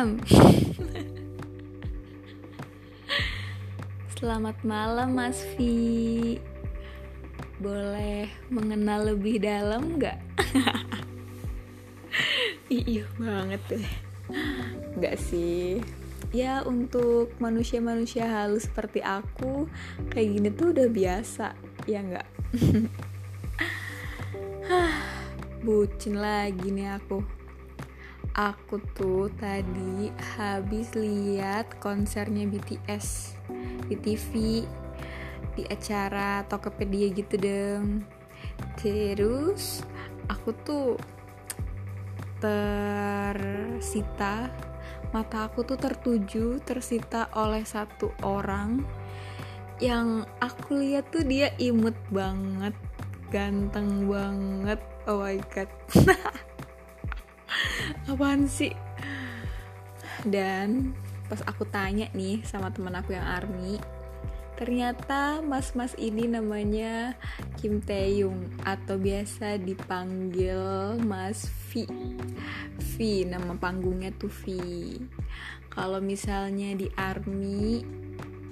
Selamat malam Mas Vi Boleh mengenal lebih dalam nggak? iya banget deh. Nggak sih. Ya untuk manusia-manusia halus seperti aku Kayak gini tuh udah biasa Ya nggak? Bucin lagi nih aku aku tuh tadi habis lihat konsernya BTS di TV di acara Tokopedia gitu dong terus aku tuh tersita mata aku tuh tertuju tersita oleh satu orang yang aku lihat tuh dia imut banget ganteng banget. Oh my god apaan sih? Dan pas aku tanya nih sama teman aku yang army ternyata mas-mas ini namanya Kim Taeyong atau biasa dipanggil Mas V. V nama panggungnya tuh V. Kalau misalnya di army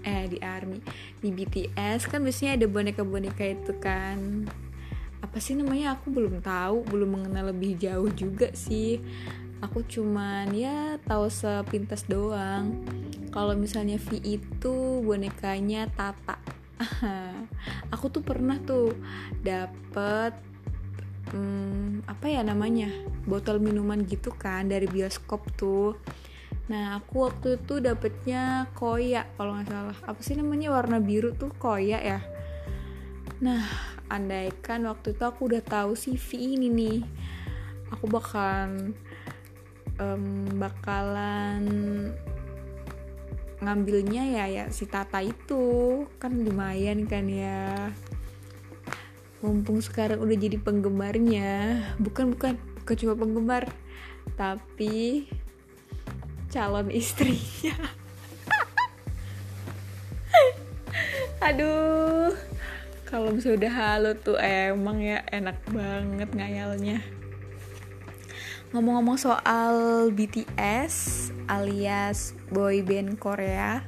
eh di army di BTS kan biasanya ada boneka-boneka itu kan. Apa sih namanya? Aku belum tahu belum mengenal lebih jauh juga sih aku cuman ya tahu sepintas doang. Kalau misalnya V itu bonekanya Tata. Aku tuh pernah tuh dapet hmm, apa ya namanya botol minuman gitu kan dari bioskop tuh. Nah aku waktu itu dapetnya koya kalau nggak salah. Apa sih namanya warna biru tuh koya ya? Nah andaikan waktu itu aku udah tahu CV ini nih aku bakalan um, bakalan ngambilnya ya ya si Tata itu. Kan lumayan kan ya. Mumpung sekarang udah jadi penggemarnya. Bukan bukan. Bukan cuma penggemar tapi calon istrinya. Aduh. Kalau misalnya udah halo tuh emang ya enak banget ngayalnya ngomong-ngomong soal BTS alias boy band Korea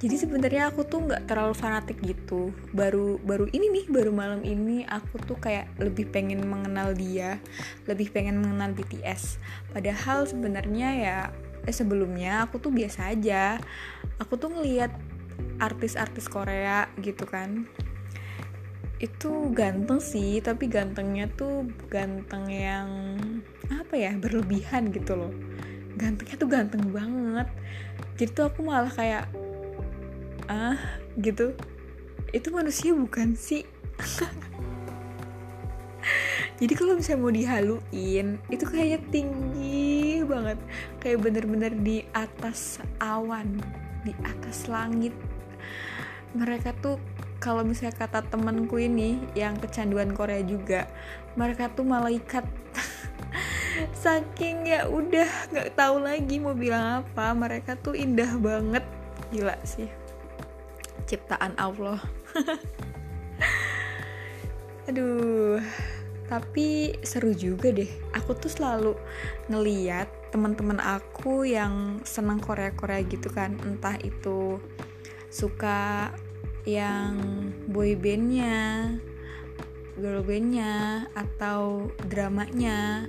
jadi sebenarnya aku tuh nggak terlalu fanatik gitu. Baru baru ini nih baru malam ini aku tuh kayak lebih pengen mengenal dia lebih pengen mengenal BTS padahal sebenarnya ya eh sebelumnya aku tuh biasa aja. Aku tuh ngeliat artis-artis Korea gitu kan itu ganteng sih tapi gantengnya tuh ganteng yang apa ya berlebihan gitu loh. Gantengnya tuh ganteng banget. Jadi tuh aku malah kayak ah gitu. Itu manusia bukan sih? Jadi kalau misalnya mau dihaluin itu kayaknya tinggi banget. Kayak bener-bener di atas awan di atas langit. Mereka tuh kalau misalnya kata temanku ini yang kecanduan Korea juga mereka tuh malaikat. Saking ya udah nggak tahu lagi mau bilang apa mereka tuh indah banget. Gila sih. Ciptaan Allah. Aduh tapi seru juga deh. Aku tuh selalu ngeliat teman-teman aku yang senang Korea Korea gitu kan. Entah itu suka yang boy bandnya girl bandnya atau dramanya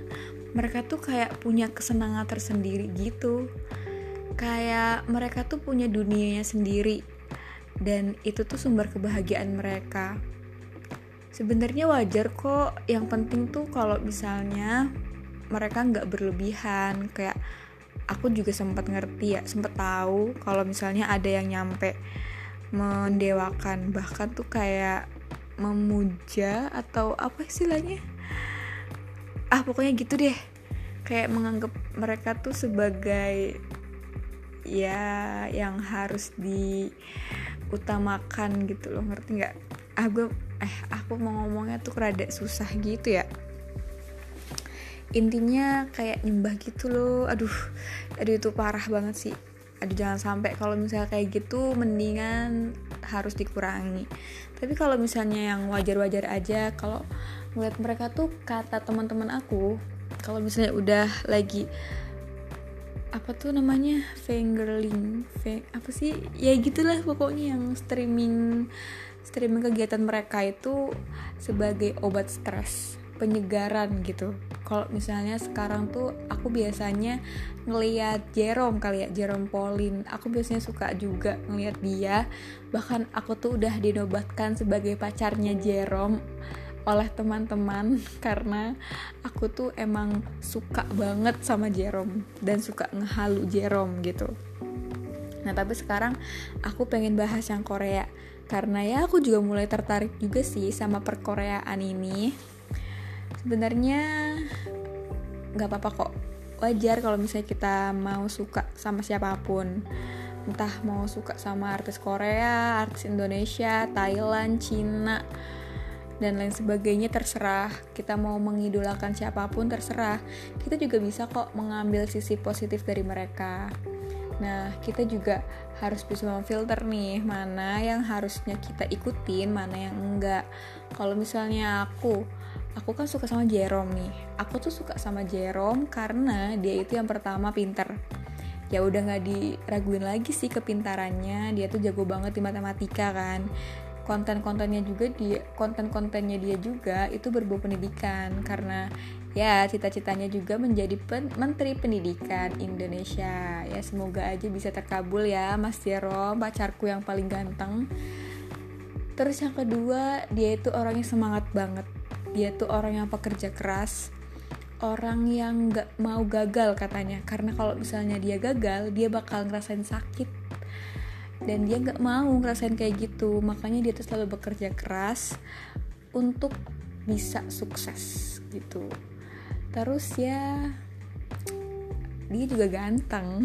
mereka tuh kayak punya kesenangan tersendiri gitu. Kayak mereka tuh punya dunianya sendiri dan itu tuh sumber kebahagiaan mereka. Sebenarnya wajar kok yang penting tuh kalau misalnya mereka nggak berlebihan. Kayak aku juga sempat ngerti ya sempat tahu kalau misalnya ada yang nyampe mendewakan bahkan tuh kayak memuja atau apa istilahnya? Ah pokoknya gitu deh. Kayak menganggap mereka tuh sebagai ya yang harus diutamakan gitu loh ngerti nggak? Ah gue eh aku mau ngomongnya tuh rada susah gitu ya. Intinya kayak nyembah gitu loh. Aduh aduh itu parah banget sih aduh jangan sampai kalau misalnya kayak gitu mendingan harus dikurangi. Tapi kalau misalnya yang wajar-wajar aja kalau ngeliat mereka tuh kata teman-teman aku kalau misalnya udah lagi apa tuh namanya fingerling apa sih? Ya gitulah pokoknya yang streaming streaming kegiatan mereka itu sebagai obat stres penyegaran gitu. Kalau misalnya sekarang tuh aku biasanya ngeliat Jerome kali ya Jerome Pauline. Aku biasanya suka juga ngeliat dia. Bahkan aku tuh udah dinobatkan sebagai pacarnya Jerome oleh teman-teman karena aku tuh emang suka banget sama Jerome dan suka ngehalu Jerome gitu. Nah tapi sekarang aku pengen bahas yang Korea. Karena ya aku juga mulai tertarik juga sih sama perkoreaan ini sebenarnya nggak apa-apa kok. Wajar kalau misalnya kita mau suka sama siapa pun. Entah mau suka sama artis Korea, artis Indonesia, Thailand, Cina dan lain sebagainya terserah. Kita mau mengidolakan siapa pun terserah. Kita juga bisa kok mengambil sisi positif dari mereka. Nah, kita juga harus bisa memfilter nih mana yang harusnya kita ikutin, mana yang enggak. Kalau misalnya aku, aku kan suka sama Jerome nih. Aku tuh suka sama Jerome karena dia itu yang pertama pinter. Ya udah nggak diraguin lagi sih kepintarannya. Dia tuh jago banget di matematika kan konten-kontennya juga dia konten-kontennya dia juga itu berbau pendidikan karena ya cita-citanya juga menjadi pen menteri pendidikan Indonesia ya semoga aja bisa terkabul ya Mas Jero pacarku yang paling ganteng terus yang kedua dia itu orangnya semangat banget dia tuh orang yang pekerja keras orang yang gak mau gagal katanya. Karena kalau misalnya dia gagal dia bakal ngerasain sakit. Dan dia nggak mau ngerasain kayak gitu. Makanya dia tuh selalu bekerja keras untuk bisa sukses gitu. Terus ya dia juga ganteng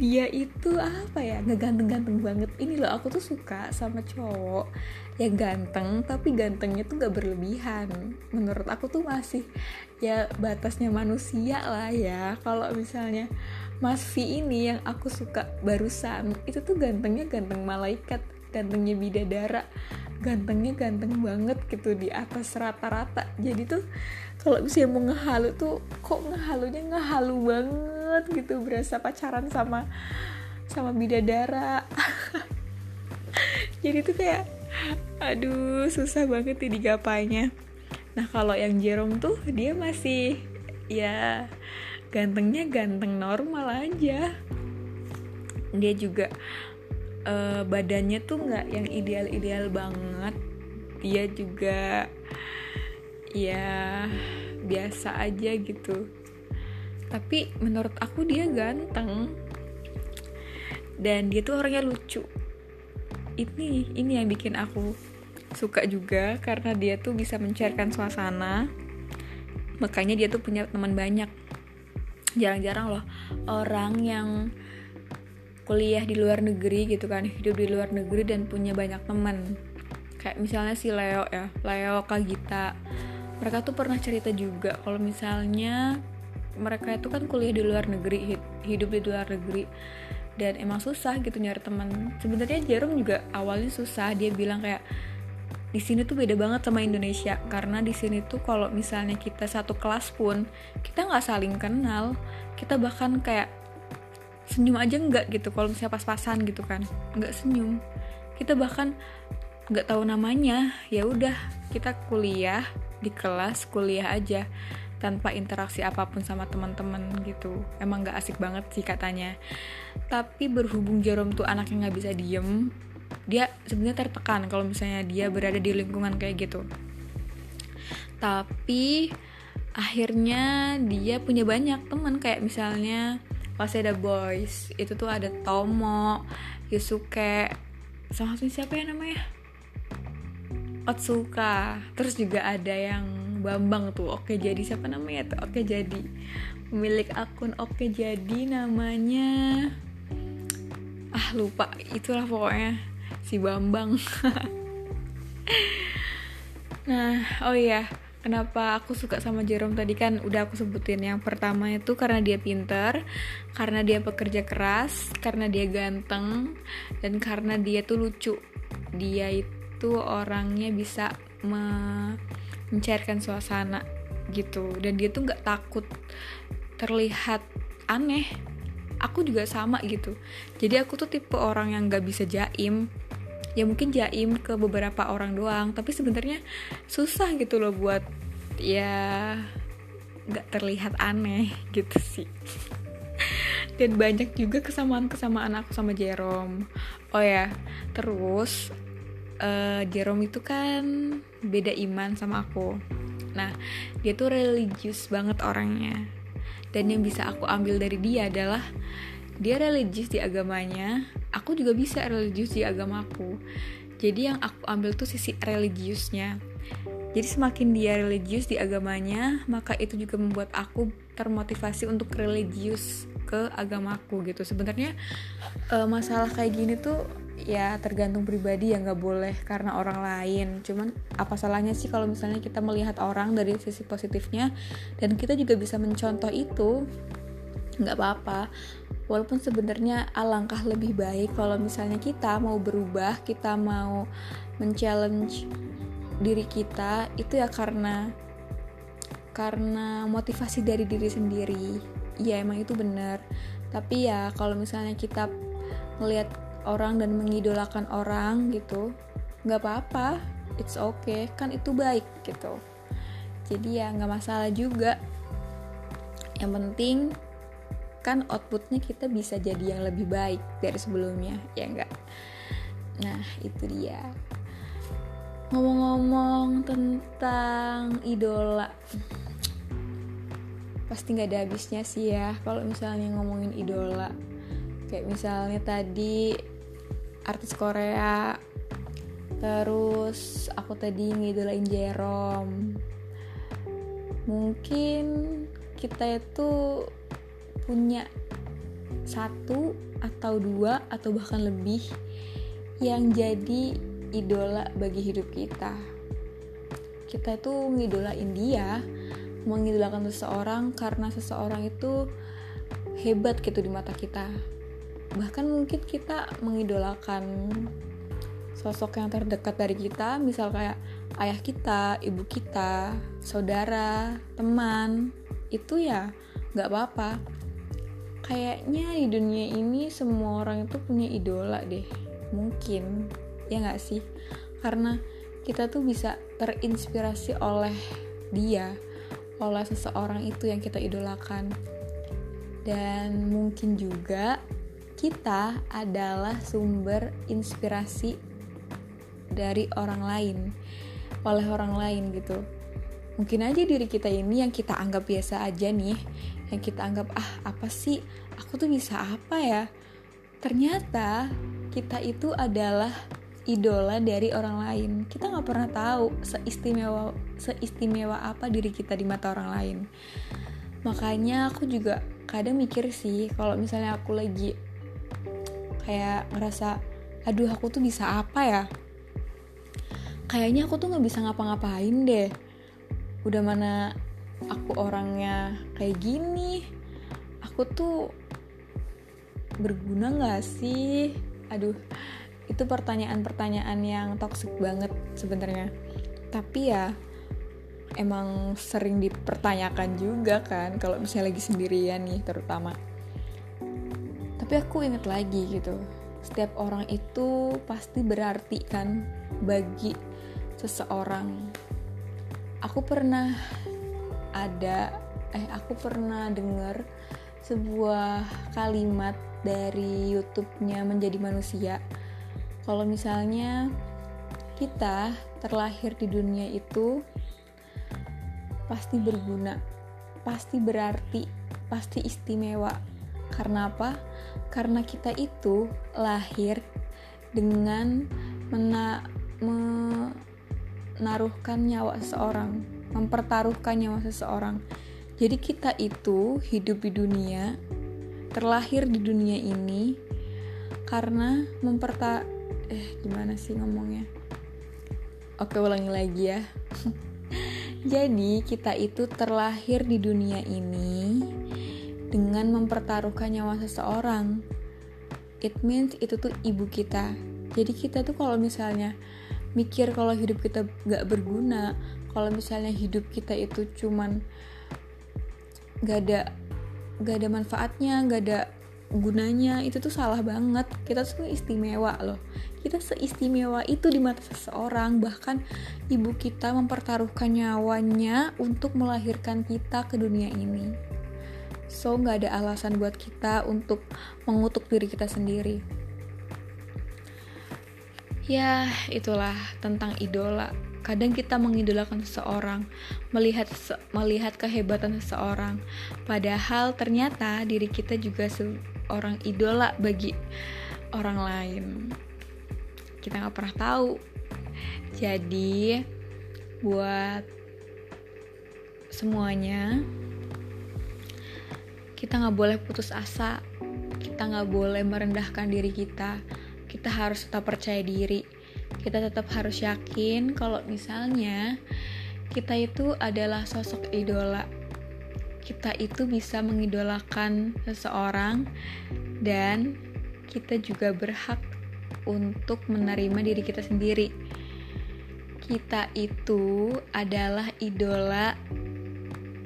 dia itu apa ya nggak ganteng-ganteng banget. Ini loh aku tuh suka sama cowok yang ganteng tapi gantengnya tuh nggak berlebihan. Menurut aku tuh masih ya batasnya manusia lah ya. Kalau misalnya Mas V ini yang aku suka barusan itu tuh gantengnya ganteng malaikat gantengnya bidadara gantengnya ganteng banget gitu di atas rata-rata. Jadi tuh kalau misalnya mau ngehalu tuh kok ngehalunya ngehalu banget gitu. Berasa pacaran sama sama bidadara. Jadi tuh kayak aduh susah banget nih digapainya. Nah kalau yang Jerome tuh dia masih ya gantengnya ganteng normal aja. Dia juga uh, badannya tuh nggak yang ideal-ideal banget. Dia juga ya biasa aja gitu. Tapi menurut aku dia ganteng. Dan dia tuh orangnya lucu. Ini ini yang bikin aku suka juga karena dia tuh bisa mencairkan suasana. Makanya dia tuh punya teman banyak. Jarang-jarang loh orang yang kuliah di luar negeri gitu kan hidup di luar negeri dan punya banyak teman kayak misalnya si Leo ya Leo Kagita mereka tuh pernah cerita juga kalau misalnya mereka itu kan kuliah di luar negeri hidup di luar negeri. Dan emang susah gitu nyari teman sebenarnya Jerome juga awalnya susah. Dia bilang kayak di sini tuh beda banget sama Indonesia. Karena di sini tuh kalau misalnya kita satu kelas pun kita nggak saling kenal. Kita bahkan kayak senyum aja nggak gitu kalau misalnya pas-pasan gitu kan. Nggak senyum. Kita bahkan nggak tahu namanya. Ya udah kita kuliah di kelas kuliah aja tanpa interaksi apa pun sama teman-teman gitu. Emang nggak asik banget sih katanya. Tapi berhubung Jerome tuh anaknya nggak bisa diem dia sebenarnya tertekan kalau misalnya dia berada di lingkungan kayak gitu. Tapi akhirnya dia punya banyak teman kayak misalnya ada Boys itu tuh ada Tomo Yusuke sama siapa ya namanya? Otsuka. Terus juga ada yang Bambang tuh oke jadi siapa namanya tuh? Oke jadi pemilik akun oke jadi namanya ah lupa itulah pokoknya si Bambang. Nah oh iya kenapa aku suka sama Jerome? Tadi kan udah aku sebutin yang pertama itu karena dia pinter karena dia pekerja keras karena dia ganteng dan karena dia tuh lucu. Dia itu orangnya bisa me mencairkan suasana gitu. Dan dia tuh nggak takut terlihat aneh. Aku juga sama gitu. Jadi aku tuh tipe orang yang gak bisa jaim ya mungkin jaim ke beberapa orang doang tapi sebenarnya susah gitu loh buat ya gak terlihat aneh gitu sih. Dan banyak juga kesamaan-kesamaan aku sama Jerome. Oh ya terus uh, Jerome itu kan beda iman sama aku. Nah dia tuh religius banget orangnya. Dan yang bisa aku ambil dari dia adalah dia religius di agamanya aku juga bisa religius di agamaku. Jadi yang aku ambil tuh sisi religiusnya. Jadi semakin dia religius di agamanya maka itu juga membuat aku termotivasi untuk religius ke agamaku gitu. Sebenarnya uh, masalah kayak gini tuh ya tergantung pribadi ya nggak boleh karena orang lain. Cuman apa salahnya sih kalau misalnya kita melihat orang dari sisi positifnya? Dan kita juga bisa mencontoh itu nggak apa-apa walaupun sebenarnya alangkah lebih baik kalau misalnya kita mau berubah kita mau men-challenge diri kita itu ya karena karena motivasi dari diri sendiri. Ya emang itu benar. Tapi ya kalau misalnya kita melihat orang dan mengidolakan orang gitu nggak apa-apa. It's okay. Kan itu baik gitu. Jadi ya nggak masalah juga. Yang penting kan outputnya kita bisa jadi yang lebih baik dari sebelumnya ya enggak? Nah itu dia. Ngomong-ngomong tentang idola pasti nggak ada habisnya sih ya kalau misalnya ngomongin idola. Kayak misalnya tadi artis Korea terus aku tadi ngidolain Jerome. Mungkin kita itu punya satu atau dua atau bahkan lebih yang jadi idola bagi hidup kita. Kita itu ngidolain dia mengidolakan seseorang karena seseorang itu hebat gitu di mata kita. Bahkan mungkin kita mengidolakan sosok yang terdekat dari kita misal kayak ayah kita ibu kita saudara teman itu ya nggak apa-apa kayaknya di dunia ini semua orang itu punya idola deh. Mungkin. Ya nggak sih? Karena kita tuh bisa terinspirasi oleh dia oleh seseorang itu yang kita idolakan. Dan mungkin juga kita adalah sumber inspirasi dari orang lain oleh orang lain gitu. Mungkin aja diri kita ini yang kita anggap biasa aja nih yang kita anggap ah apa sih? Aku tuh bisa apa ya? Ternyata kita itu adalah idola dari orang lain. Kita nggak pernah tahu seistimewa seistimewa apa diri kita di mata orang lain. Makanya aku juga kadang mikir sih kalau misalnya aku lagi kayak ngerasa aduh aku tuh bisa apa ya? Kayaknya aku tuh nggak bisa ngapa-ngapain deh. Udah mana aku orangnya kayak gini aku tuh berguna nggak sih? Aduh itu pertanyaan-pertanyaan yang toxic banget sebenarnya. Tapi ya emang sering dipertanyakan juga kan kalau misalnya lagi sendirian nih terutama. Tapi aku inget lagi gitu setiap orang itu pasti berarti kan bagi seseorang. Aku pernah ada eh aku pernah denger sebuah kalimat dari YouTube-nya menjadi manusia. Kalau misalnya kita terlahir di dunia itu pasti berguna pasti berarti pasti istimewa. Karena apa? Karena kita itu lahir dengan mena menaruhkan nyawa seseorang, mempertaruhkan nyawa seseorang. Jadi kita itu hidup di dunia, terlahir di dunia ini karena memperta eh gimana sih ngomongnya? Oke, ulangi lagi ya. Jadi, kita itu terlahir di dunia ini dengan mempertaruhkan nyawa seseorang. It means itu tuh ibu kita. Jadi kita tuh kalau misalnya mikir kalau hidup kita gak berguna, kalau misalnya hidup kita itu cuman gak ada gak ada manfaatnya gak ada gunanya itu tuh salah banget. Kita tuh istimewa loh. Kita seistimewa itu di mata seseorang. Bahkan ibu kita mempertaruhkan nyawanya untuk melahirkan kita ke dunia ini. So nggak ada alasan buat kita untuk mengutuk diri kita sendiri ya itulah tentang idola kadang kita mengidolakan seseorang, melihat melihat kehebatan seseorang, padahal ternyata diri kita juga seorang idola bagi orang lain. Kita nggak pernah tahu. Jadi buat semuanya kita nggak boleh putus asa, kita nggak boleh merendahkan diri kita. Kita harus tetap percaya diri kita tetap harus yakin kalau misalnya kita itu adalah sosok idola. Kita itu bisa mengidolakan seseorang dan kita juga berhak untuk menerima diri kita sendiri. Kita itu adalah idola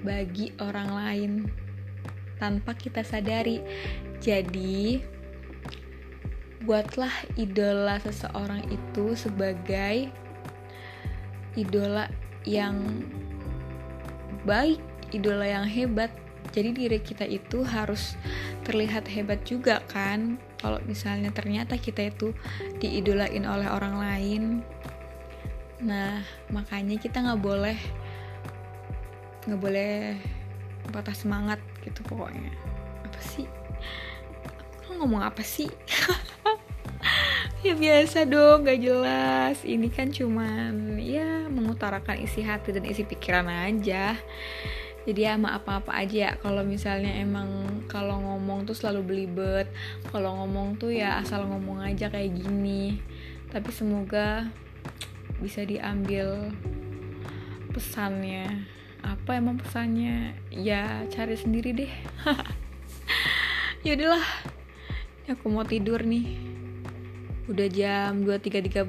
bagi orang lain tanpa kita sadari. Jadi, buatlah idola seseorang itu sebagai idola yang baik, idola yang hebat. Jadi diri kita itu harus terlihat hebat juga kan. Kalau misalnya ternyata kita itu diidolain oleh orang lain. Nah, makanya kita nggak boleh nggak boleh patah semangat gitu pokoknya. Apa sih? Aku ngomong apa sih? ya biasa dong gak jelas. Ini kan cuman ya mengutarakan isi hati dan isi pikiran aja. Jadi ya maaf apa aja ya. Kalau misalnya emang kalau ngomong tuh selalu belibet. Kalau ngomong tuh ya asal ngomong aja kayak gini. Tapi semoga bisa diambil pesannya. Apa emang pesannya? Ya cari sendiri deh. Yaudahlah aku mau tidur nih udah jam 23.30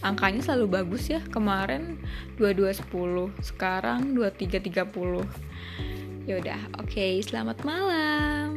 angkanya selalu bagus ya kemarin 22.10 sekarang 23.30 yaudah oke okay, selamat malam